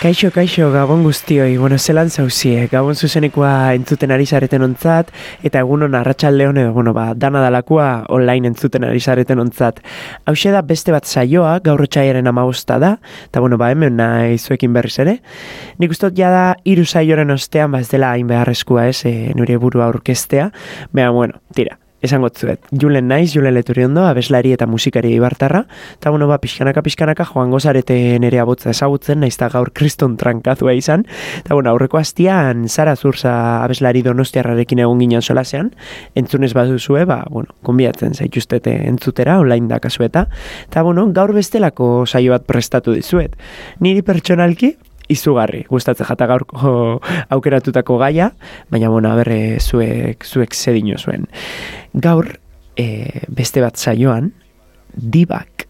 Kaixo, kaixo, gabon guztioi, bueno, zelan zauzie, gabon zuzenekoa entzuten ari zareten ontzat, eta egunon arratsalde edo, bueno, ba, dana dalakua online entzuten ari zareten ontzat. Hau da beste bat saioa, gaur txaiaren amagosta da, eta bueno, ba, hemen nahi zuekin berriz ere. Nik ustot ja da, iru saioren ostean, ba, ez dela hain beharrezkoa ez, e, nire burua aurkestea, beha, bueno, tira, esango zuet, Julen naiz, Julen leturi ondo, abeslari eta musikari ibartarra, eta bueno, ba, pixkanaka, pixkanaka, joan gozarete nere abotza ezagutzen, naiz gaur kriston trankazua izan, eta bueno, aurreko hastian, Zara Zurza abeslari donostiarrarekin egon ginen solasean, entzunez baduzue, ba, bueno, konbiatzen zaituztete entzutera, online da kasueta, eta bueno, gaur bestelako saio bat prestatu dizuet. Niri pertsonalki, izugarri gustatzen jata gaurko aukeratutako gaia, baina bueno, berre eh, zuek zuek zedino zuen. Gaur e, beste bat saioan dibak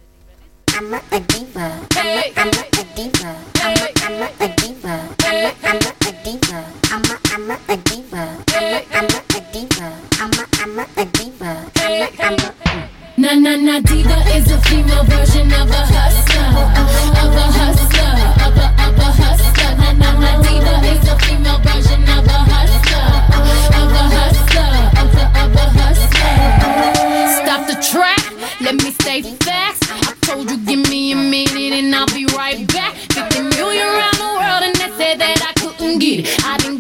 I'm a diva. I'm a, diva. I'm a, diva. I'm a, diva. I'm a, diva. I'm a, diva. I'm a, diva. I'm. Na na na diva is a female version of a hustler. Stay fast. I told you give me a minute and I'll be right back. 50 million around the world and they said that I couldn't get it. I done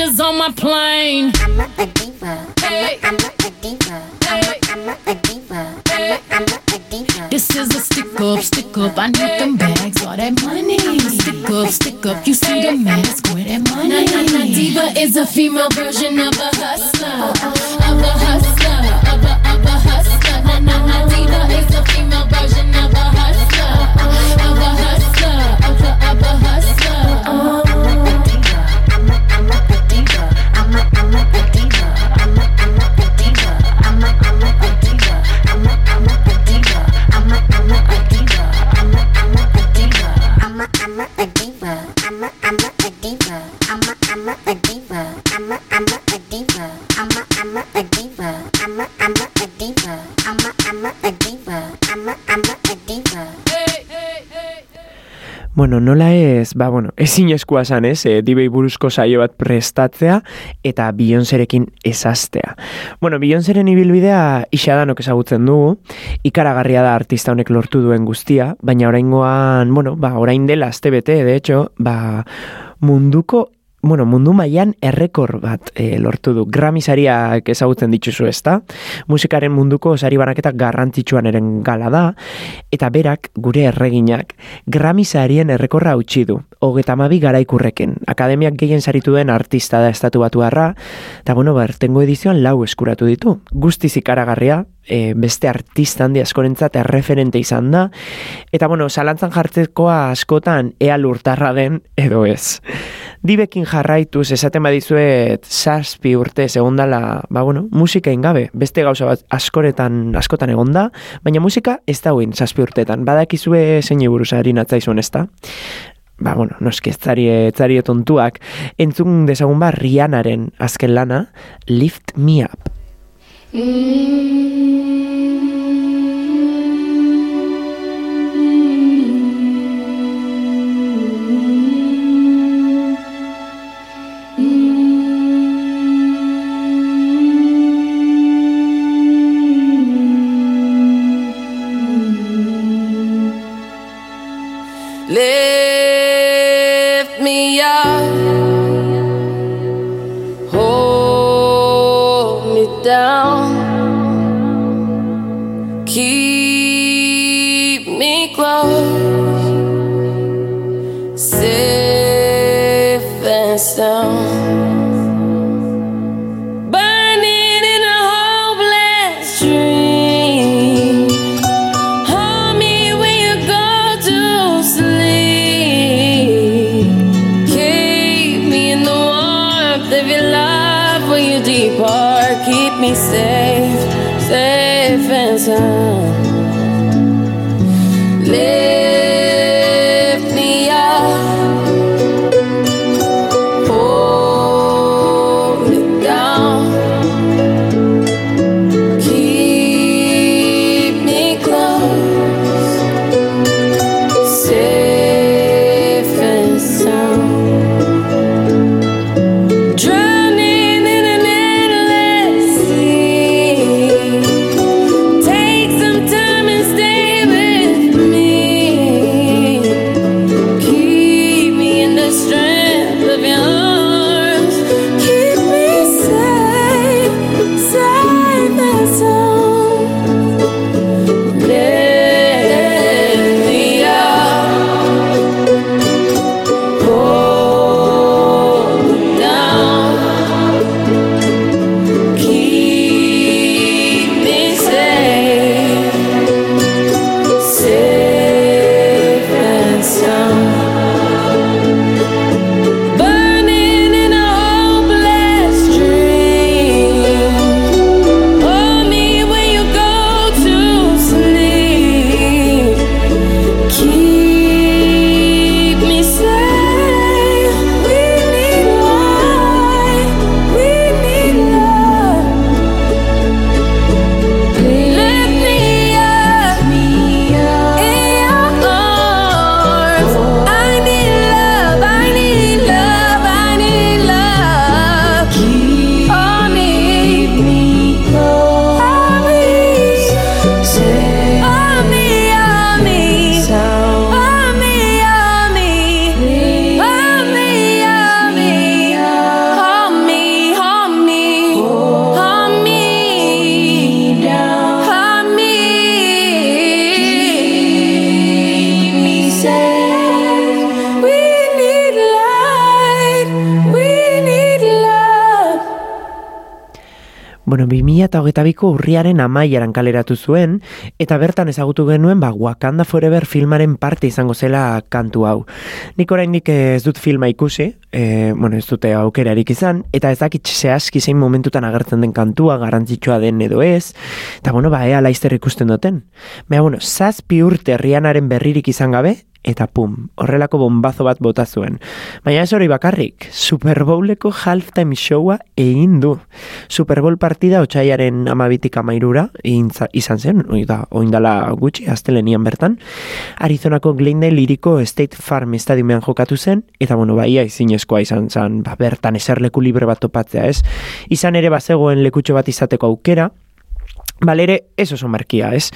passengers on my plane. I'm a diva. Hey, I'm a diva. I'm a, I'm a diva. I'm a diva. This is a stick up, stick up. I need them bags, all that money. Stick up, stick up. You see the mask where that money. Na na na diva is a female version of a hustler, oh, oh. of a hustler, of a of a hustler. Na na na diva is a female version of a hustler, of a hustler, of a of a hustler. Bueno, nola ez, ba, bueno, ezin eskua zan ez, e, dibei buruzko saio bat prestatzea eta Beyoncérekin ezaztea. Bueno, Beyoncéren ibilbidea isadanok ezagutzen dugu, ikaragarria da artista honek lortu duen guztia, baina oraingoan, bueno, ba, orain dela azte de hecho, ba, munduko bueno, mundu mailan errekor bat e, lortu du. Grammy sariak ezagutzen dituzu ezta? Musikaren munduko sari banaketak garrantzitsuan eren gala da, eta berak, gure erreginak, Grammy sarien errekorra utzi du. Hogeta mabi garaikurrekin. Akademiak gehien saritu den artista da estatu batu eta bueno, bertengo edizioan lau eskuratu ditu. Guztiz ikaragarria, e, beste artista handi askorentzat erreferente izan da, eta bueno, zalantzan jartzekoa askotan ea lurtarra den edo ez. Dibekin jarraituz esaten badizuet zazpi urte segundala, ba bueno, musika ingabe, beste gauza bat askoretan, askotan egonda, baina musika ez da huin zazpi urtetan, badakizue zein buruz harin atzaizun ez da? Ba, bueno, noski ez zari tontuak, entzun dezagun ba Rihanaren azken lana, Lift Me Up. Lift Bueno, 2000 eta hogeita biko urriaren amaieran kaleratu zuen, eta bertan ezagutu genuen, ba, Wakanda Forever filmaren parte izango zela kantu hau. Nik oraindik ez dut filma ikusi, e, bueno, ez dute aukerarik izan, eta ez dakit zehazki zein momentutan agertzen den kantua, garrantzitsua den edo ez, eta bueno, ba, ea laizter ikusten duten. Baina, bueno, zazpi urte Rihanaren berririk izan gabe, eta pum, horrelako bombazo bat bota zuen. Baina ez hori bakarrik, Super Bowleko halftime showa egin du. Super Bowl partida otxaiaren amabitik amairura egin za- izan zen, oida, oindala gutxi, astelenian bertan. Arizonako Glendale liriko State Farm Stadiumean jokatu zen, eta bueno, baia izinezkoa izan zen, ba, bertan eserleku libre bat topatzea, ez? Izan ere bazegoen lekutxo bat izateko aukera, Balere, ez oso markia, ez?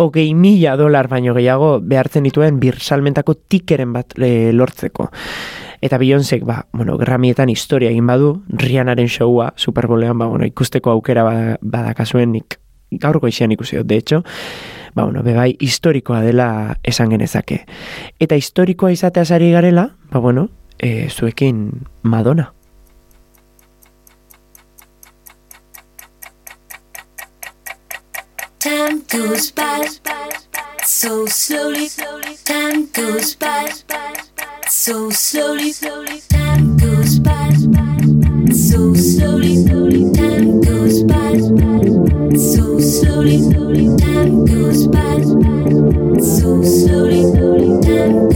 Hogei mila dolar baino gehiago behartzen dituen birsalmentako tikeren bat e, lortzeko. Eta Beyoncék, ba, bueno, gramietan historia egin badu, Rianaren showa Super Bowlean, ba, bueno, ikusteko aukera ba, badakazuen nik gaurko isian ikusi dut, de hecho, ba, bueno, bebai historikoa dela esan genezake. Eta historikoa izatea ari garela, ba, bueno, e, zuekin Madonna. time goes by so slowly. Time goes by so slowly. Time goes by so slowly. Time goes by so slowly. Time goes by so slowly. Time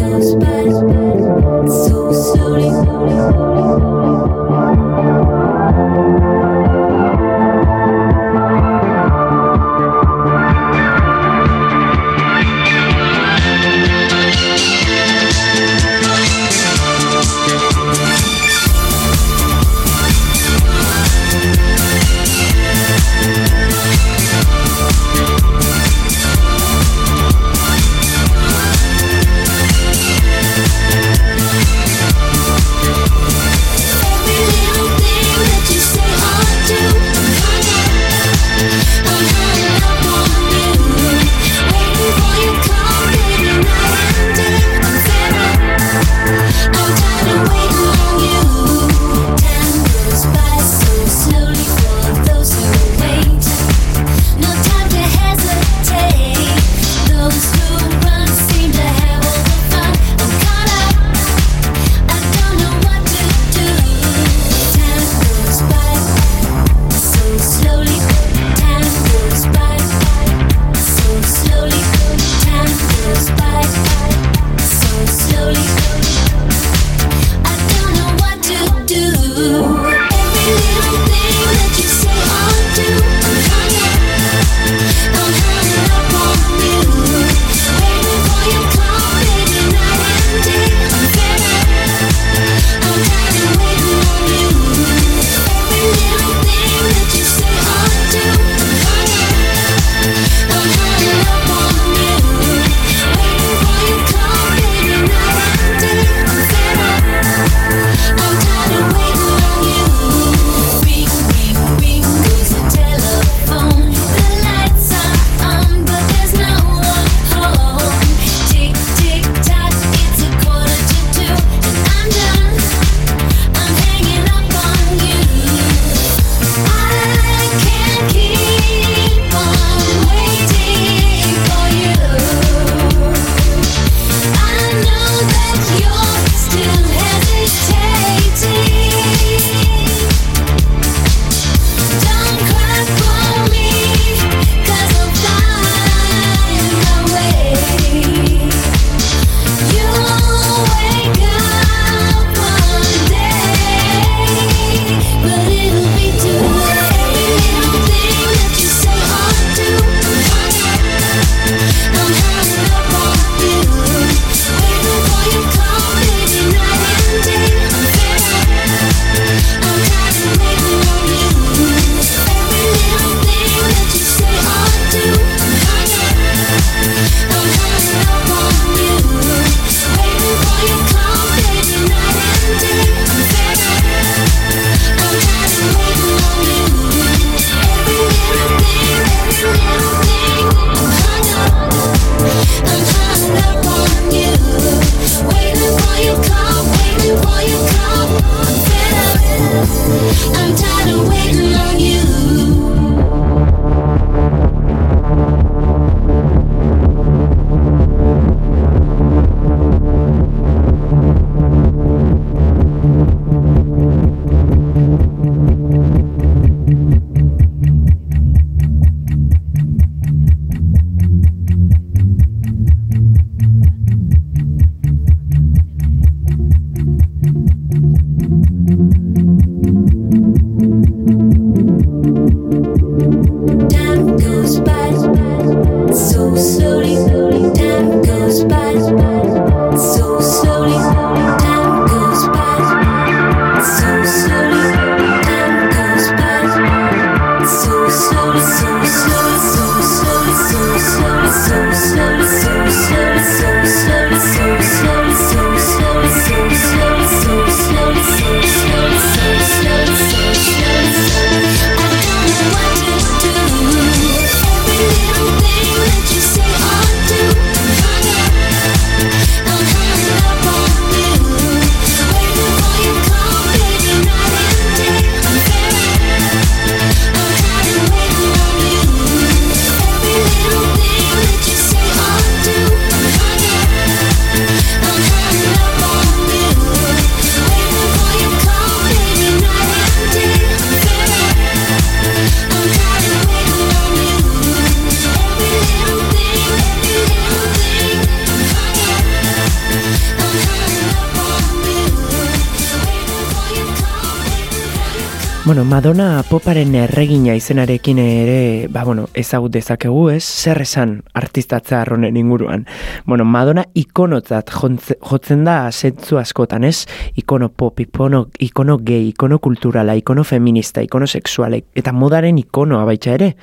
poparen erregina izenarekin ere, ba, bueno, ezagut dezakegu ez, zer esan artistatza honen inguruan. Bueno, Madonna ikonotzat jotzen da zentzu askotan, ez? Ikono pop, ikono, ikono gay, ikono kulturala, ikono feminista, ikono sexuala, eta modaren ikonoa baita ere.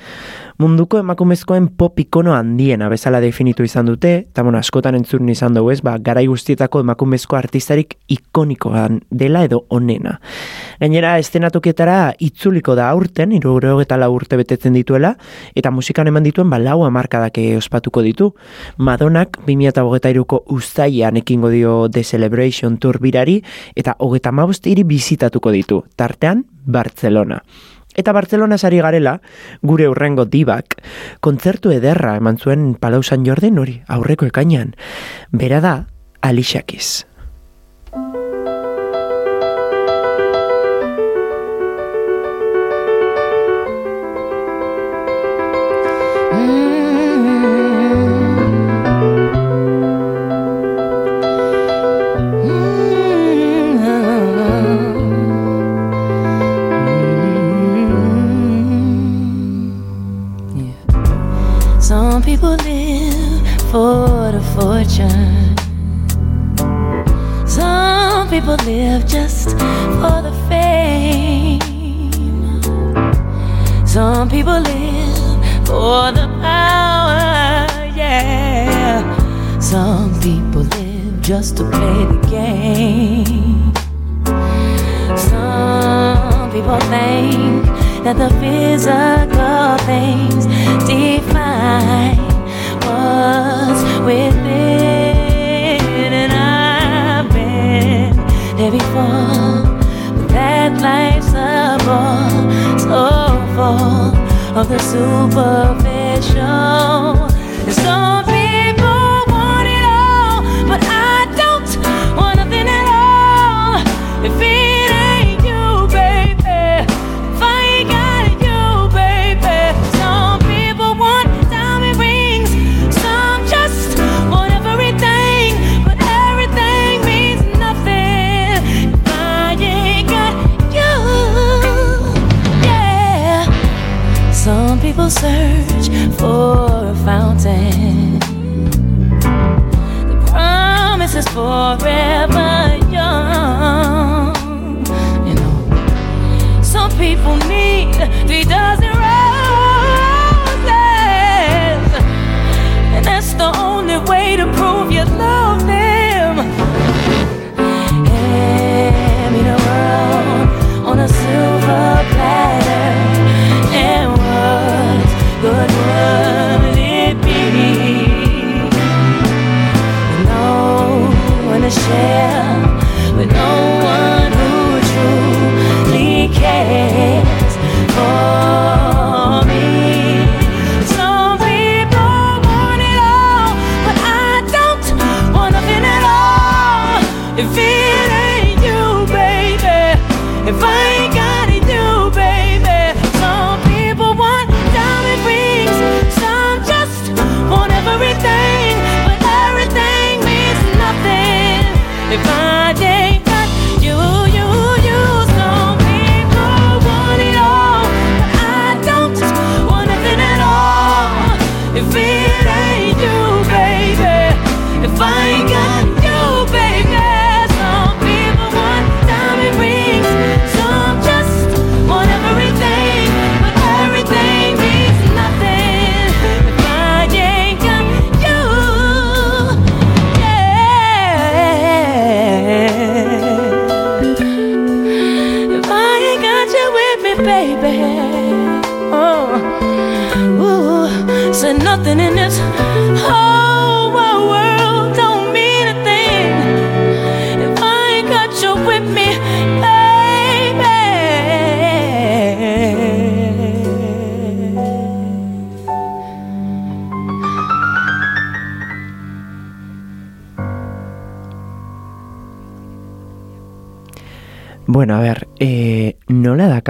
Munduko emakumezkoen pop ikono handiena bezala definitu izan dute, eta bueno, askotan entzun izan dugu ez, ba, garai guztietako emakumezko artistarik ikonikoan dela edo onena. Gainera, estenatokietara itzuliko da aurten, irugureo eta lau urte betetzen dituela, eta musikan eman dituen ba, lau amarkadak ospatuko ditu. Madonak 2008ko ustaian ekingo dio The Celebration Tour birari, eta hogeta mabost hiri bizitatuko ditu, tartean Barcelona. Eta Barcelona sari garela, gure urrengo dibak, kontzertu ederra eman zuen Palau San Jordan hori, aurreko ekainan. Bera da, Alicia people live for the fortune. Some people live just for the fame. Some people live for the power, yeah. Some people live just to play the game. Some people think that the physical things define what's within, and I've been there before. But that life's a ball so full of the superficial. And some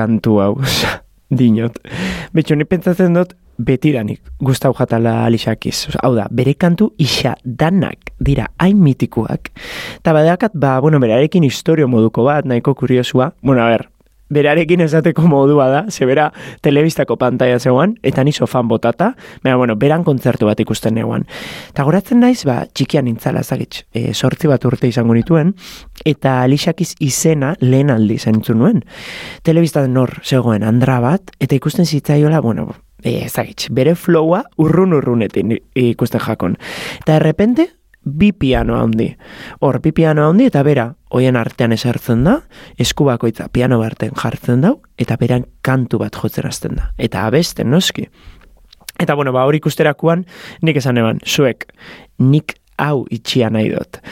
kantu hau, dinot. Betxo, ni pentsatzen dut, betidanik gustau jatala alixakiz. Hau da, bere kantu isa danak dira hain mitikuak. Eta badakat, ba, bueno, berarekin historio moduko bat, nahiko kuriosua. Bueno, a ber, berarekin esateko modua da, ze bera telebistako pantaia zegoan, eta ni sofan botata, baina, bueno, beran kontzertu bat ikusten neguan. Eta goratzen naiz, ba, txikian nintzala, zagitz, e, sortzi bat urte izango nituen, eta Alixakiz izena lehen aldi zentzun nuen. Telebistan nor zegoen andra bat, eta ikusten zitzaiola, bueno, e, ezagitz, bere flowa urrun urrunetin ikusten jakon. Eta errepente, bi piano handi. Hor, bi piano handi eta bera, hoien artean esertzen da, esku bakoitza piano barten jartzen dau, eta beran kantu bat jotzen hasten da. Eta abesten, noski. Eta bueno, ba, hori ikusterakuan, nik esan eban, zuek, nik hau itxia nahi dut.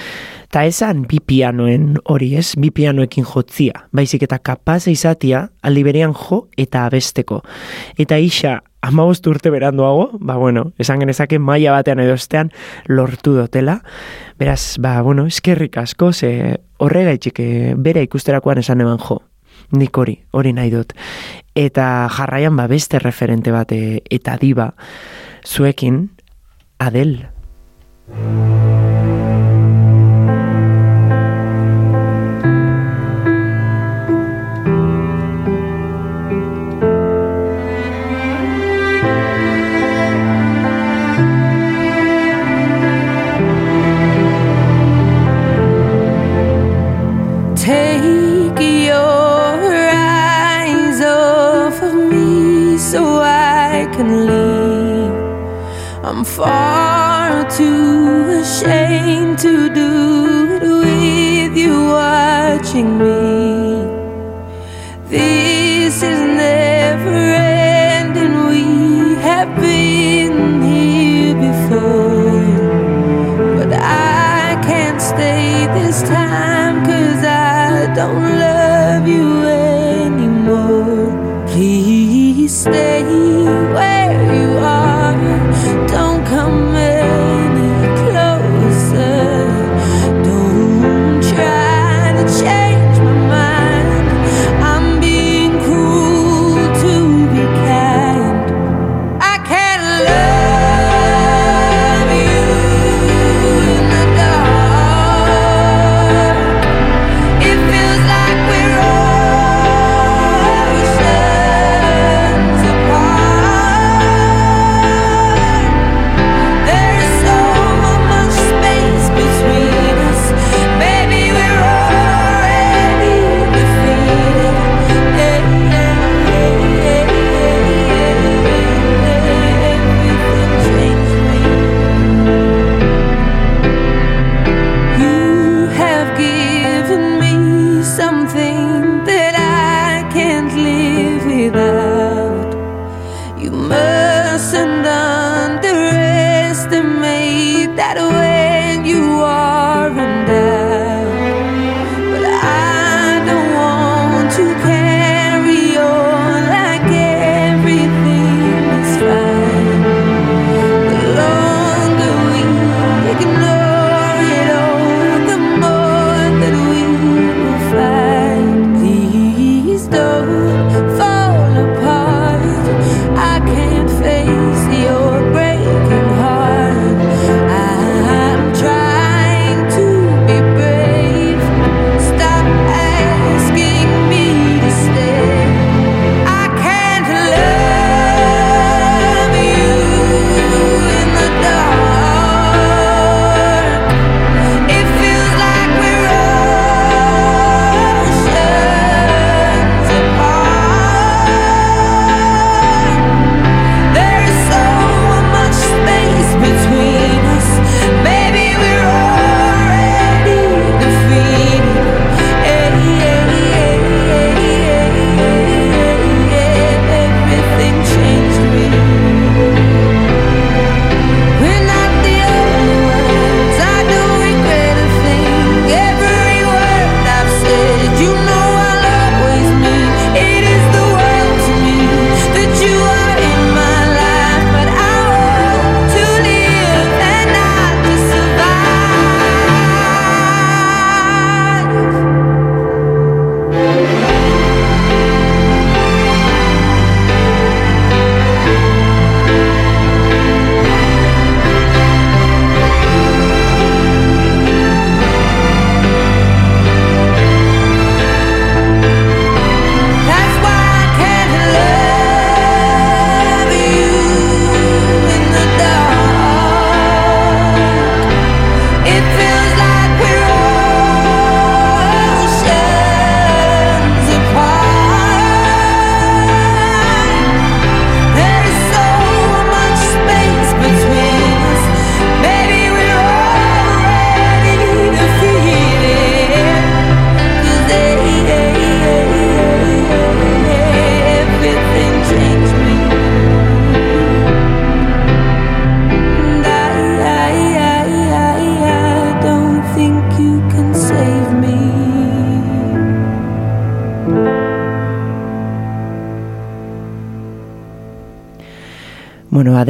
Ta esan bi pianoen hori ez, bi pianoekin jotzia, baizik eta kapaz izatia aldi jo eta abesteko. Eta isa, amabost urte beranduago, ba bueno, esan genezake maila batean edo estean lortu dotela. Beraz, ba bueno, eskerrik asko, ze horregaitxik eh, bere ikusterakoan esan eban jo. Nik hori, hori nahi dut. Eta jarraian ba beste referente bat eh, eta diba zuekin Adel. Far too ashamed to do it with you watching me. This is never ending. We have been here before. But I can't stay this time cause I don't love you anymore. Please stay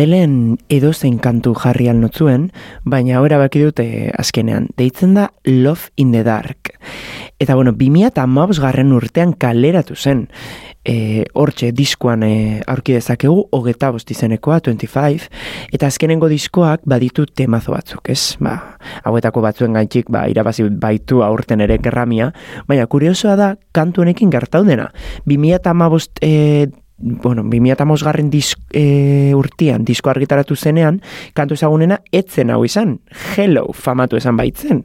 Adelen edozein kantu jarri alnotzuen, baina ora baki dute azkenean. Deitzen da Love in the Dark. Eta bueno, 2008 garren urtean kaleratu zen. E, hortxe diskoan e, aurki dezakegu, hogeta bost izenekoa, 25, eta azkenengo diskoak baditu temazo batzuk, ez? Ba, hauetako batzuen gaitxik, ba, irabazi baitu aurten ere kerramia, baina kuriosoa da, kantu honekin gertaudena. 2008 e, bueno, 2008 garren disk, e, urtian disko argitaratu zenean, kantu ezagunena etzen hau izan, Hello famatu esan baitzen.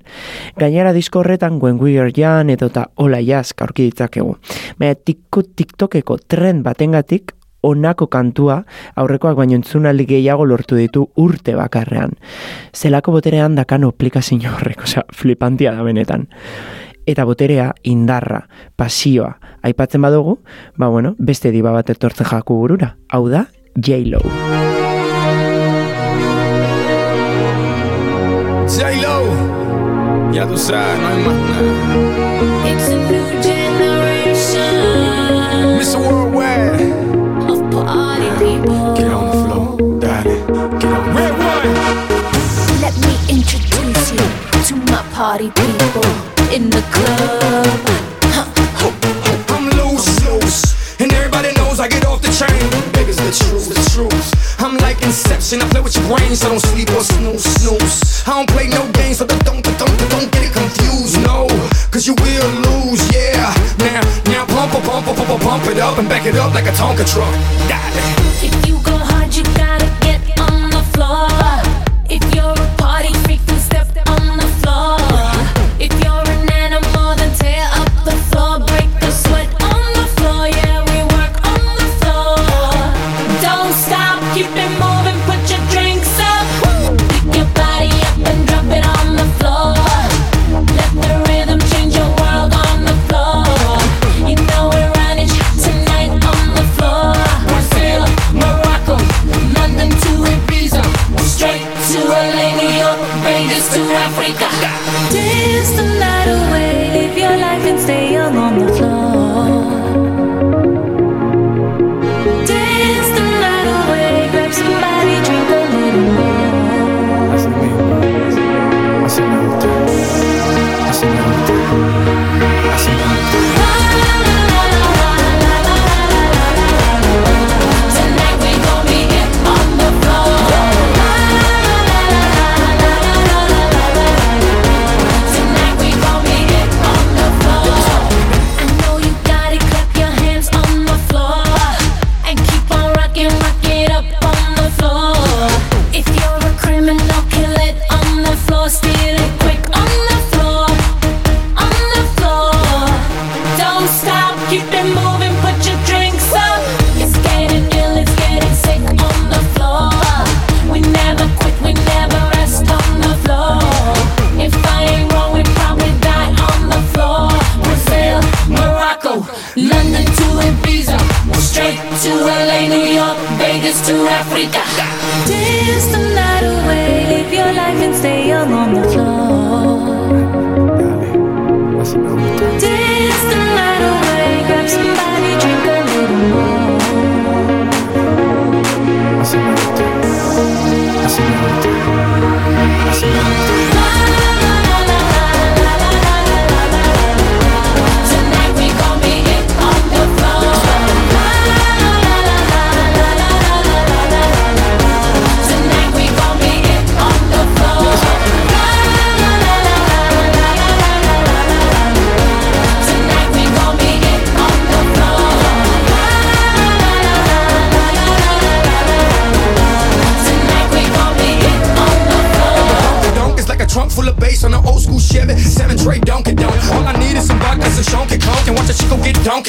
Gainera disko horretan When We Are Young edo eta Ola Jask aurki ditzakegu. Baina tiktokeko trend batengatik onako kantua aurrekoak baino entzunaldi gehiago lortu ditu urte bakarrean. Zelako boterean dakano aplikazio horrek, osea, flipantia da benetan eta boterea indarra, pasioa aipatzen badugu, ba bueno, beste diba bat etortzen jaku burura. Hau da, J-Lo. J-Lo, ya tú sabes, no hay más nada. It's a new generation Mr. Worldwide, of party people. get on the floor, dale, get on. Red one, Let me introduce you to my party people in the club. I'm loose, loose, and everybody knows I get off the train. Baby's the truth, the truth. I'm like Inception, I play with your brain, so don't sleep or snooze, snooze. I don't play no games, so don't, don't, don't, don't get it confused, no, cause you will lose, yeah. Now, now pump, pump, pump, pump, pump, it up and back it up like a Tonka truck. If you go hard, you gotta get on the floor.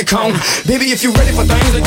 Get Baby, if you ready for things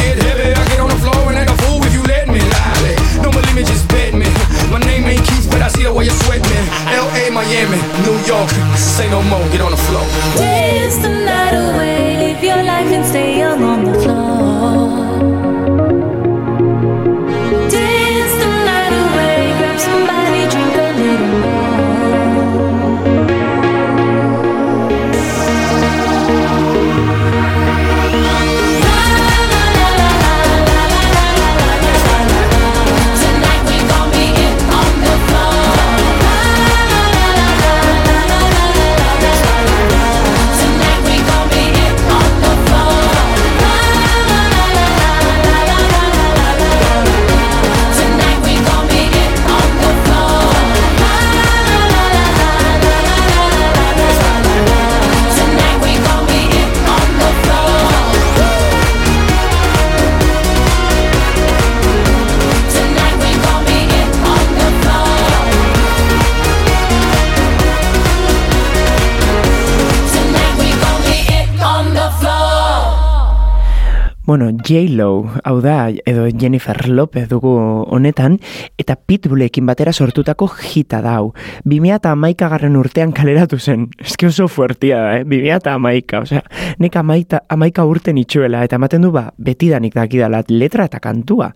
Bueno, J-Lo, hau da, edo Jennifer Lopez dugu honetan, eta Pitbullekin batera sortutako hita da hau. 2008 garren urtean kaleratu zen. Eski oso fuertia da, eh? 2008, osea, nek amaita, amaika urten itxuela, eta ematen du ba, betidanik dakidala letra eta kantua.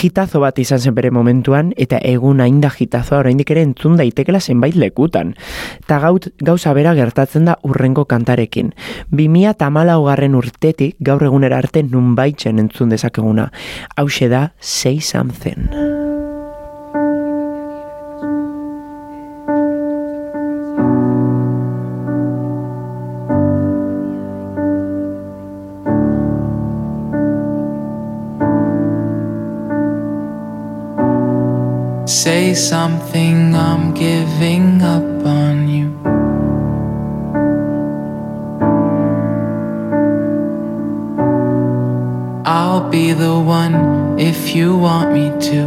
Hitazo bat izan zen bere momentuan, eta egun hain da hitazoa oraindik ere entzun daitekela zenbait lekutan. Ta gaut, gauza bera gertatzen da urrengo kantarekin. 2008 garren urtetik gaur egunera arte nunbaitzen entzun dezakeguna. Hauxe da Say Something. Say something, I'm giving up on you. I'll be the one if you want me to.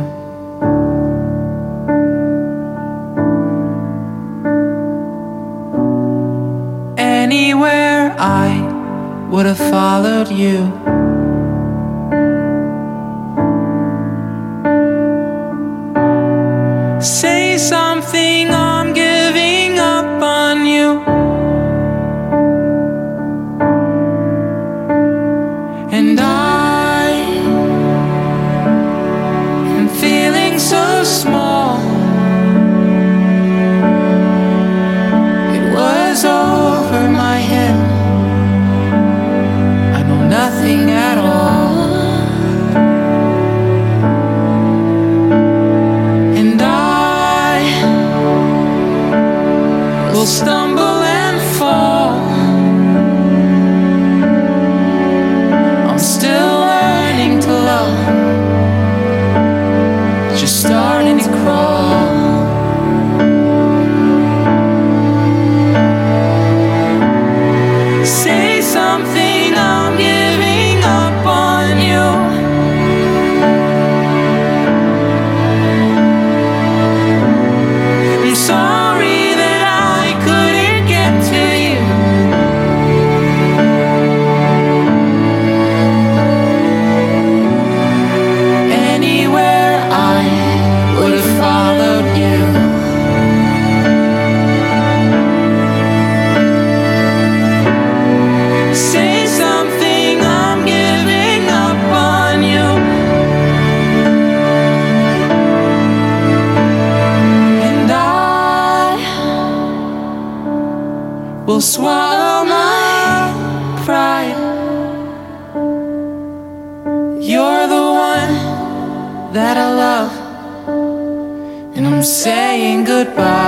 Anywhere I would have followed you. Say something, I'm giving up on you. And I am feeling so small. estão goodbye.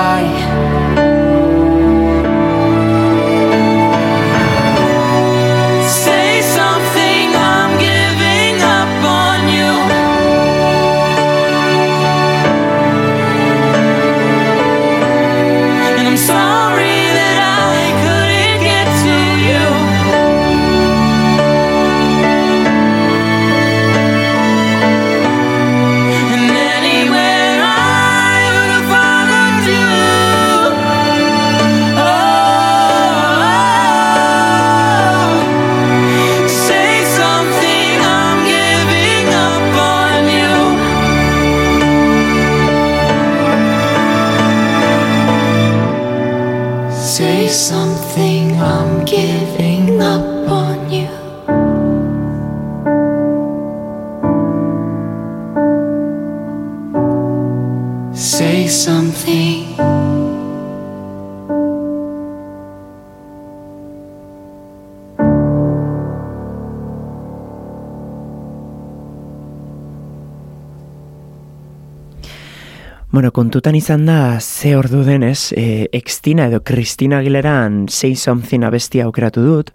Kontutan izan da ze ordu denez, e, Extina edo Kristina Aguileran Say Something abestia aukeratu dut,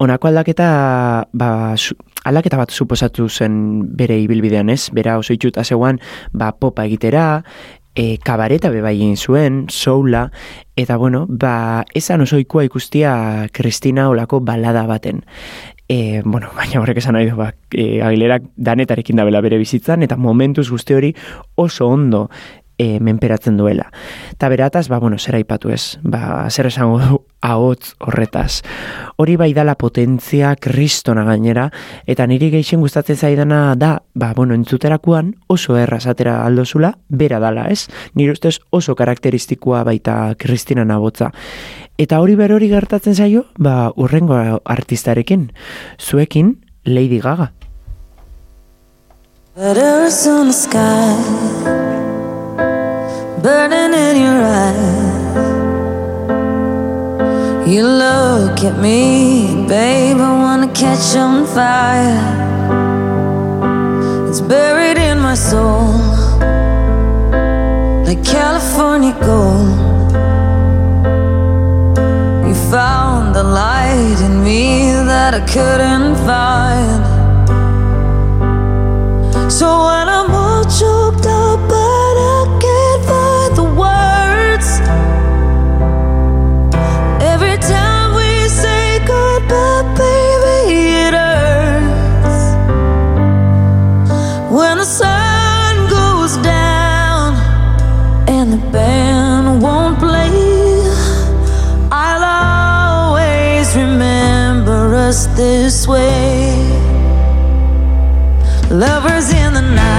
honako aldaketa, ba, su, aldaketa bat suposatu zen bere ibilbidean ez, bera oso itxuta zegoan, ba, popa egitera, e, kabareta beba egin zuen, soula, eta bueno, ba, esan oso ikua ikustia Kristina olako balada baten. E, bueno, baina horrek esan nahi du, ba, e, Aguilerak danetarekin dabela bere bizitzan, eta momentuz guzti hori oso ondo e, menperatzen duela. Eta berataz, ba, bueno, zer aipatu ez, ba, zer esango du ahotz horretaz. Hori bai dala potentzia kristona gainera, eta niri geixen gustatzen zaidana da, ba, bueno, entzuterakuan oso erraz atera aldozula, bera dala, ez? Nire ustez oso karakteristikoa baita kristina nabotza. Eta hori berori gertatzen zaio, ba, urrengo artistarekin, zuekin Lady Gaga. Letters on the sky, burning in your eyes. You look at me, babe, I wanna catch on fire. It's buried in my soul, like California gold. You found the light in me that I couldn't find. So when I'm all choked up, Lovers in the night,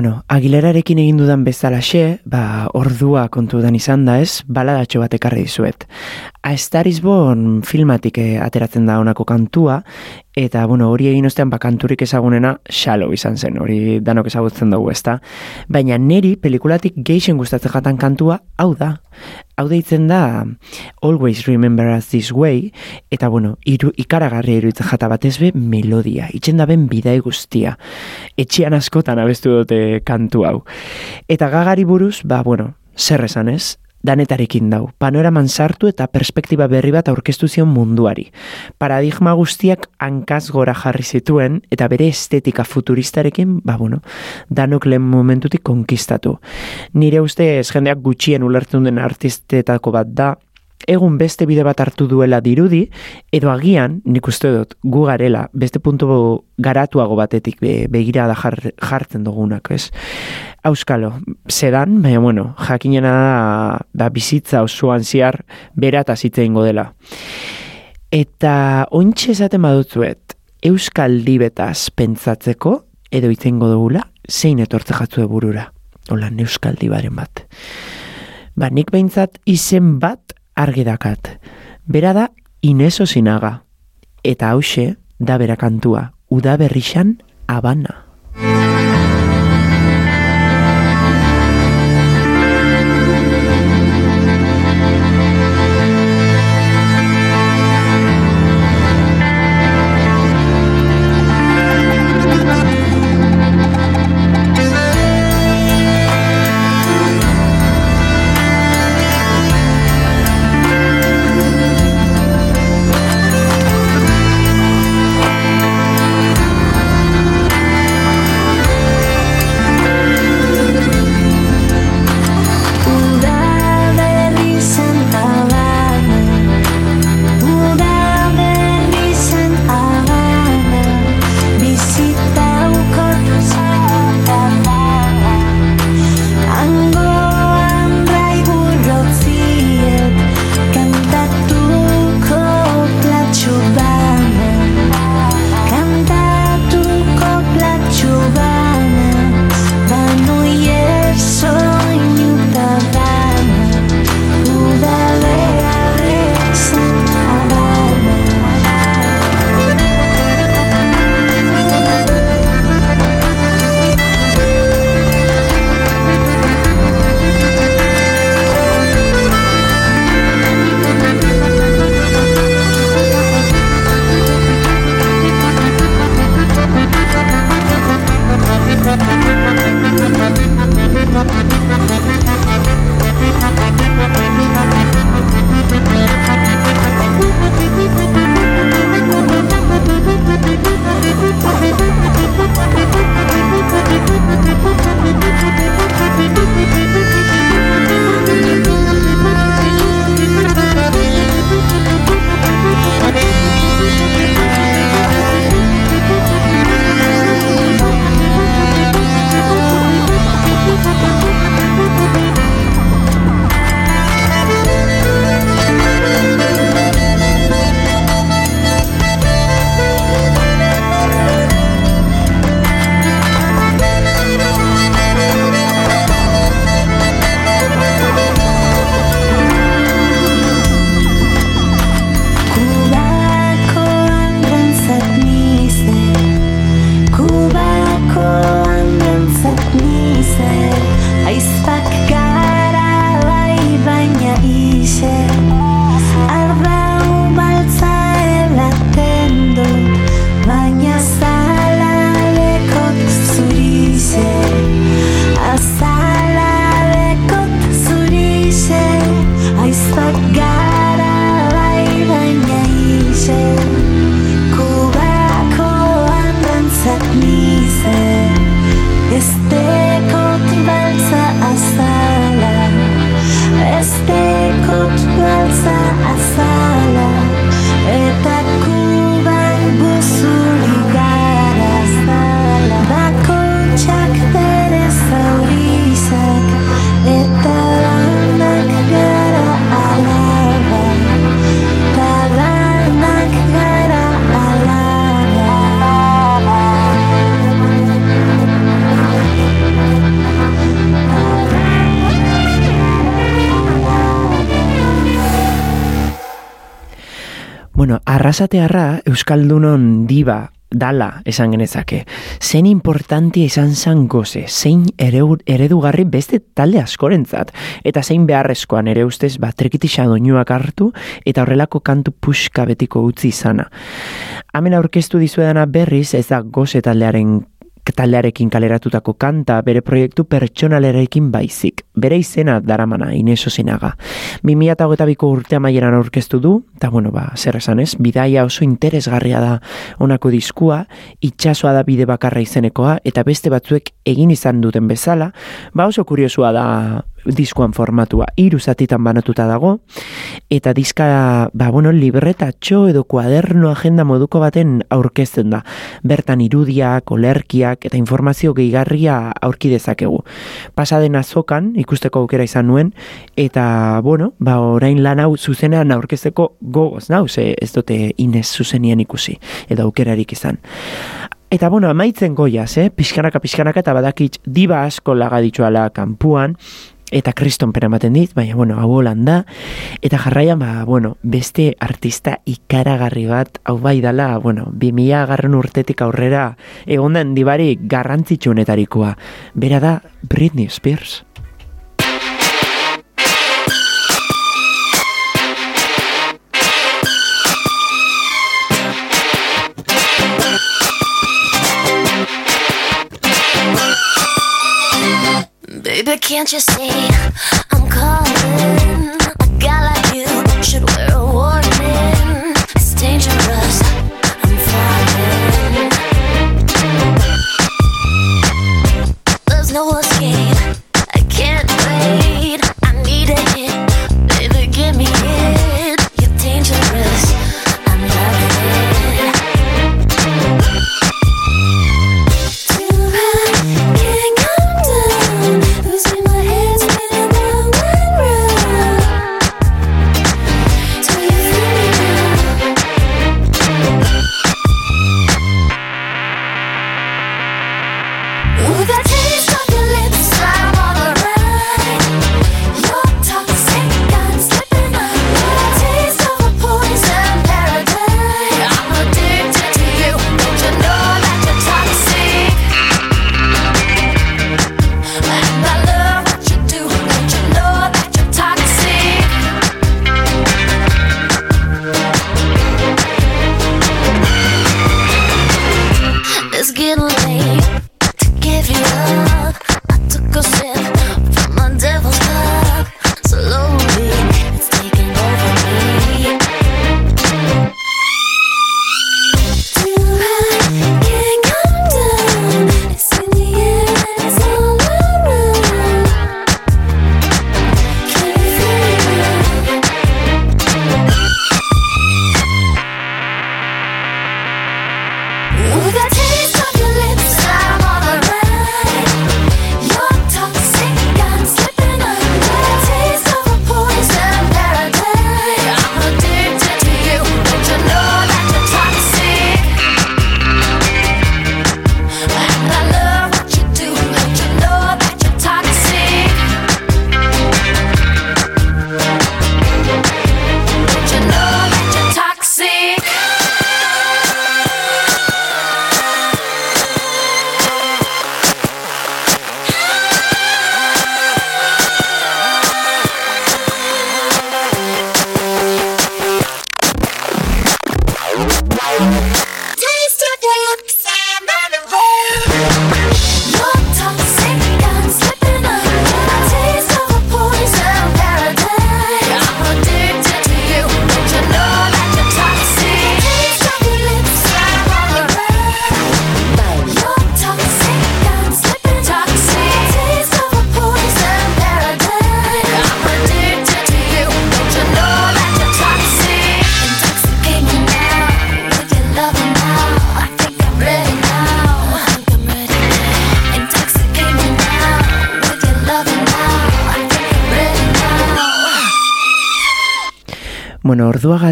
Bueno, Aguilerarekin egin dudan bezalaxe, ba, ordua kontudan izan da ez, baladatxo bat ekarri dizuet. A Star is Born filmatik eh, ateratzen da honako kantua, eta bueno, hori egin ostean ba, kanturik ezagunena Shallow izan zen, hori danok ezagutzen dugu ezta. Baina neri pelikulatik geixen gustatzen jatan kantua, hau da. Hau deitzen da Always Remember Us This Way, eta bueno, iru, ikaragarri iruditzen jata batez be melodia, itxen da ben bidai guztia. Etxean askotan abestu dute kantu hau. Eta gagari buruz, ba bueno, zer esan ez? danetarekin dau. Panoraman sartu eta perspektiba berri bat aurkeztu zion munduari. Paradigma guztiak hankaz gora jarri zituen eta bere estetika futuristarekin, ba bueno, danok lehen momentutik konkistatu. Nire uste jendeak gutxien ulertzen den artistetako bat da, egun beste bide bat hartu duela dirudi, edo agian, nik uste dut, gu garela, beste puntu garatuago batetik be, begira da jar, jartzen dugunak, ez? Auskalo, sedan, baina bueno, jakinena da, da bizitza osoan ziar bera eta zitze ingo dela. Eta ointxe esaten badutzuet, Euskal Dibetaz pentsatzeko, edo itzengo dugula, zein etortze jatzue burura. Hola, Euskal Dibaren bat. Ba, nik behintzat izen bat argi dakat. Bera da Ineso Sinaga. Eta hause da bera kantua. Uda berrixan Habana. Bueno, arrasatearra Euskaldunon diba dala esan genezake. Zein importantia izan zan goze, zein eredugarri beste talde askorentzat, eta zein beharrezkoan ere ustez ba, trikitisa doinuak hartu, eta horrelako kantu puska betiko utzi izana. Hemen aurkeztu dizuedana berriz ez da goze taldearen taldearekin kaleratutako kanta bere proiektu pertsonalerekin baizik. bere izena daramana, Ineso Zinaga. 2008ko urte amaieran aurkeztu du, eta bueno, ba, zer esan ez, bidaia oso interesgarria da honako diskua, itxasoa da bide bakarra izenekoa, eta beste batzuek egin izan duten bezala, ba oso kuriosua da diskuan formatua. Hiru zatitan banatuta dago. Eta diska ba bueno libretatxo edo kuaderno agenda moduko baten aurkezten da. Bertan irudiak olerkiak eta informazio gehigarria aurki dezakegu. Pasaden azokan ikusteko aukera izan nuen eta bueno ba orain lan hau zuzenean aurkezteko gogoz nau ze ez dute Ines zuzenian ikusi edo aukerarik izan. Eta bueno, amaitzen goiaz, eh? pixkanaka, pixkanaka, eta badakit diba asko laga dituala kanpuan, eta kriston pena ematen dit, baina, bueno, hau holan eta jarraian, ba, bueno, beste artista ikaragarri bat, hau bai dala, bueno, 2000 garren urtetik aurrera, egondan dibari garrantzitsunetarikoa, bera da Britney Spears. Can't you see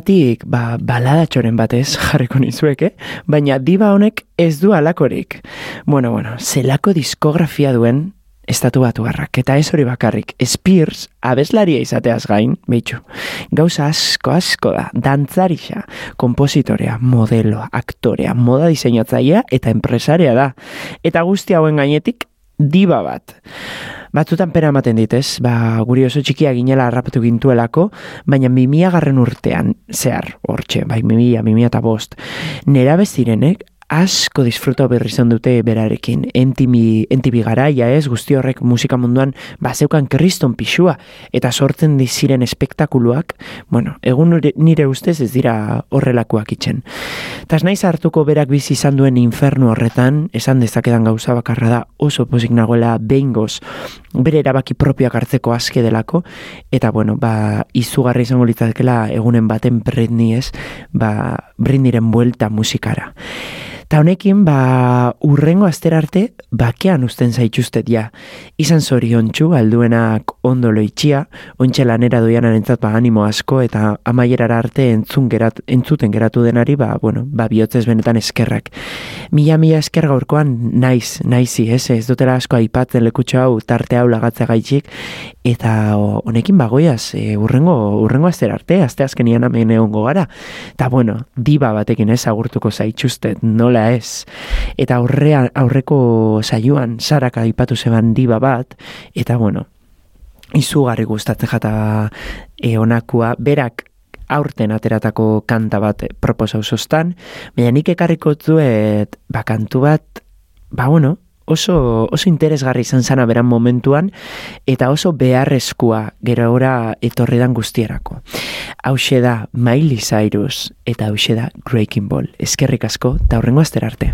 Orduagatik, ba, baladatxoren batez jarriko nizueke, baina diba honek ez du alakorik. Bueno, bueno, zelako diskografia duen estatu batu harrak, eta ez hori bakarrik, Spears abeslaria izateaz gain, behitxu, gauza asko asko da, dantzarixa, kompositorea, modeloa, aktorea, moda diseinatzailea eta enpresaria da. Eta guzti hauen gainetik, diba bat. Batzutan pena ematen dit, ez? Ba, guri oso txikia ginela harrapatu gintuelako, baina 2000 garren urtean, zehar, hortxe, bai 2000, 2000 eta bost, nera bezirenek asko disfruta berri izan dute berarekin. Entimi, entibi garaia ez, guzti horrek musika munduan bazeukan kriston pixua, eta sortzen diziren espektakuluak, bueno, egun nire- ustez ez dira horrelakoak itxen. Tas naiz hartuko berak bizi izan duen infernu horretan, esan dezakedan gauza bakarra da oso pozik nagoela behingoz bere erabaki propioak hartzeko aske delako, eta bueno, ba, izugarri izango litzakela egunen baten Britney ez, ba, Britneyren buelta musikara. Ta honekin, ba, urrengo astera arte, bakean usten zaituztet ja. Izan zoriontsu, alduenak ondo loitxia, ontxe lanera doianan entzat ba, animo asko, eta amaierara arte entzun gerat, entzuten geratu denari, ba, bueno, ba, bihotzez benetan eskerrak. Mila mila esker gaurkoan naiz, naizi, ez, ez dutela asko aipatzen lekutxo hau, tarte hau lagatza gaitxik, eta honekin bagoiaz, e, urrengo, urrengo astera arte, aste azkenian hemen egongo gara. Ta bueno, diba batekin ez agurtuko zaitxustet, nola ez. Eta aurrean, aurreko saioan saraka aipatu zeban diba bat, eta bueno, izugarri gustatzen jata e, onakua, berak aurten ateratako kanta bat eh, proposau zoztan, baina nik ekarriko duet, ba, kantu bat, ba, bueno, oso, oso interesgarri izan zana beran momentuan, eta oso beharrezkoa gero ora etorridan guztierako. Hauxe da Miley Cyrus, eta hauxe da Breaking Ball. Eskerrik asko, eta horrengo astera arte.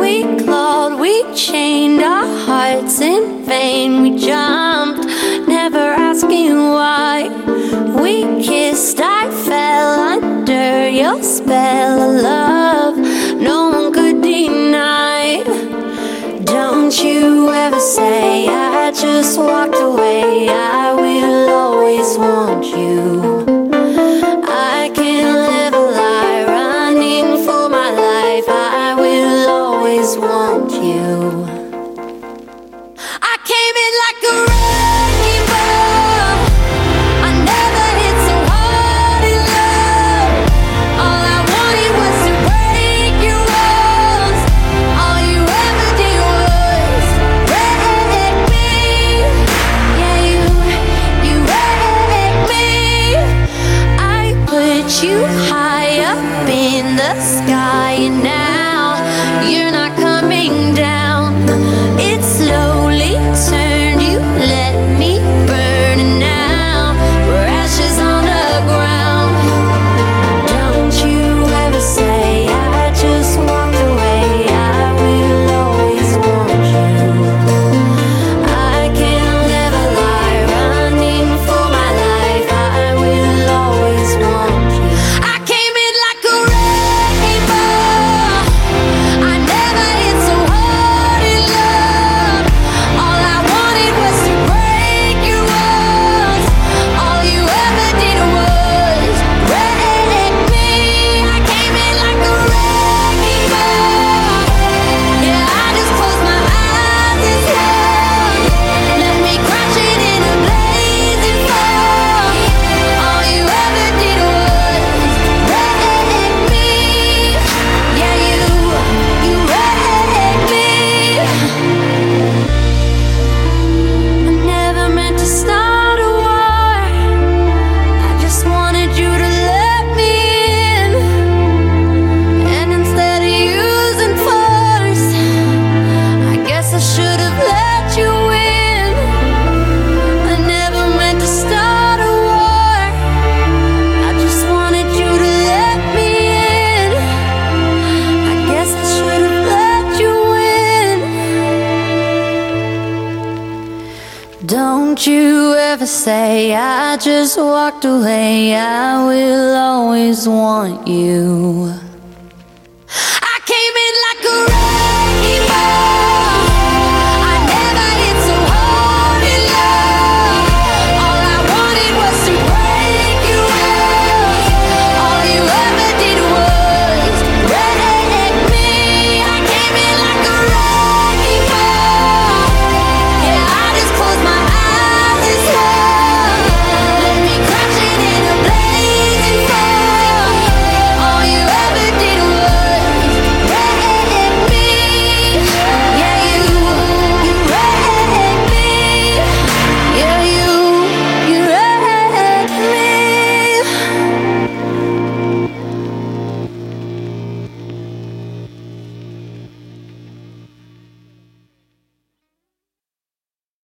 We clawed, we chained our hearts in vain. We jumped, Kissed, I fell under your spell of love. No one could deny. Don't you ever say I just walked away. I will just walked away. I will always want you.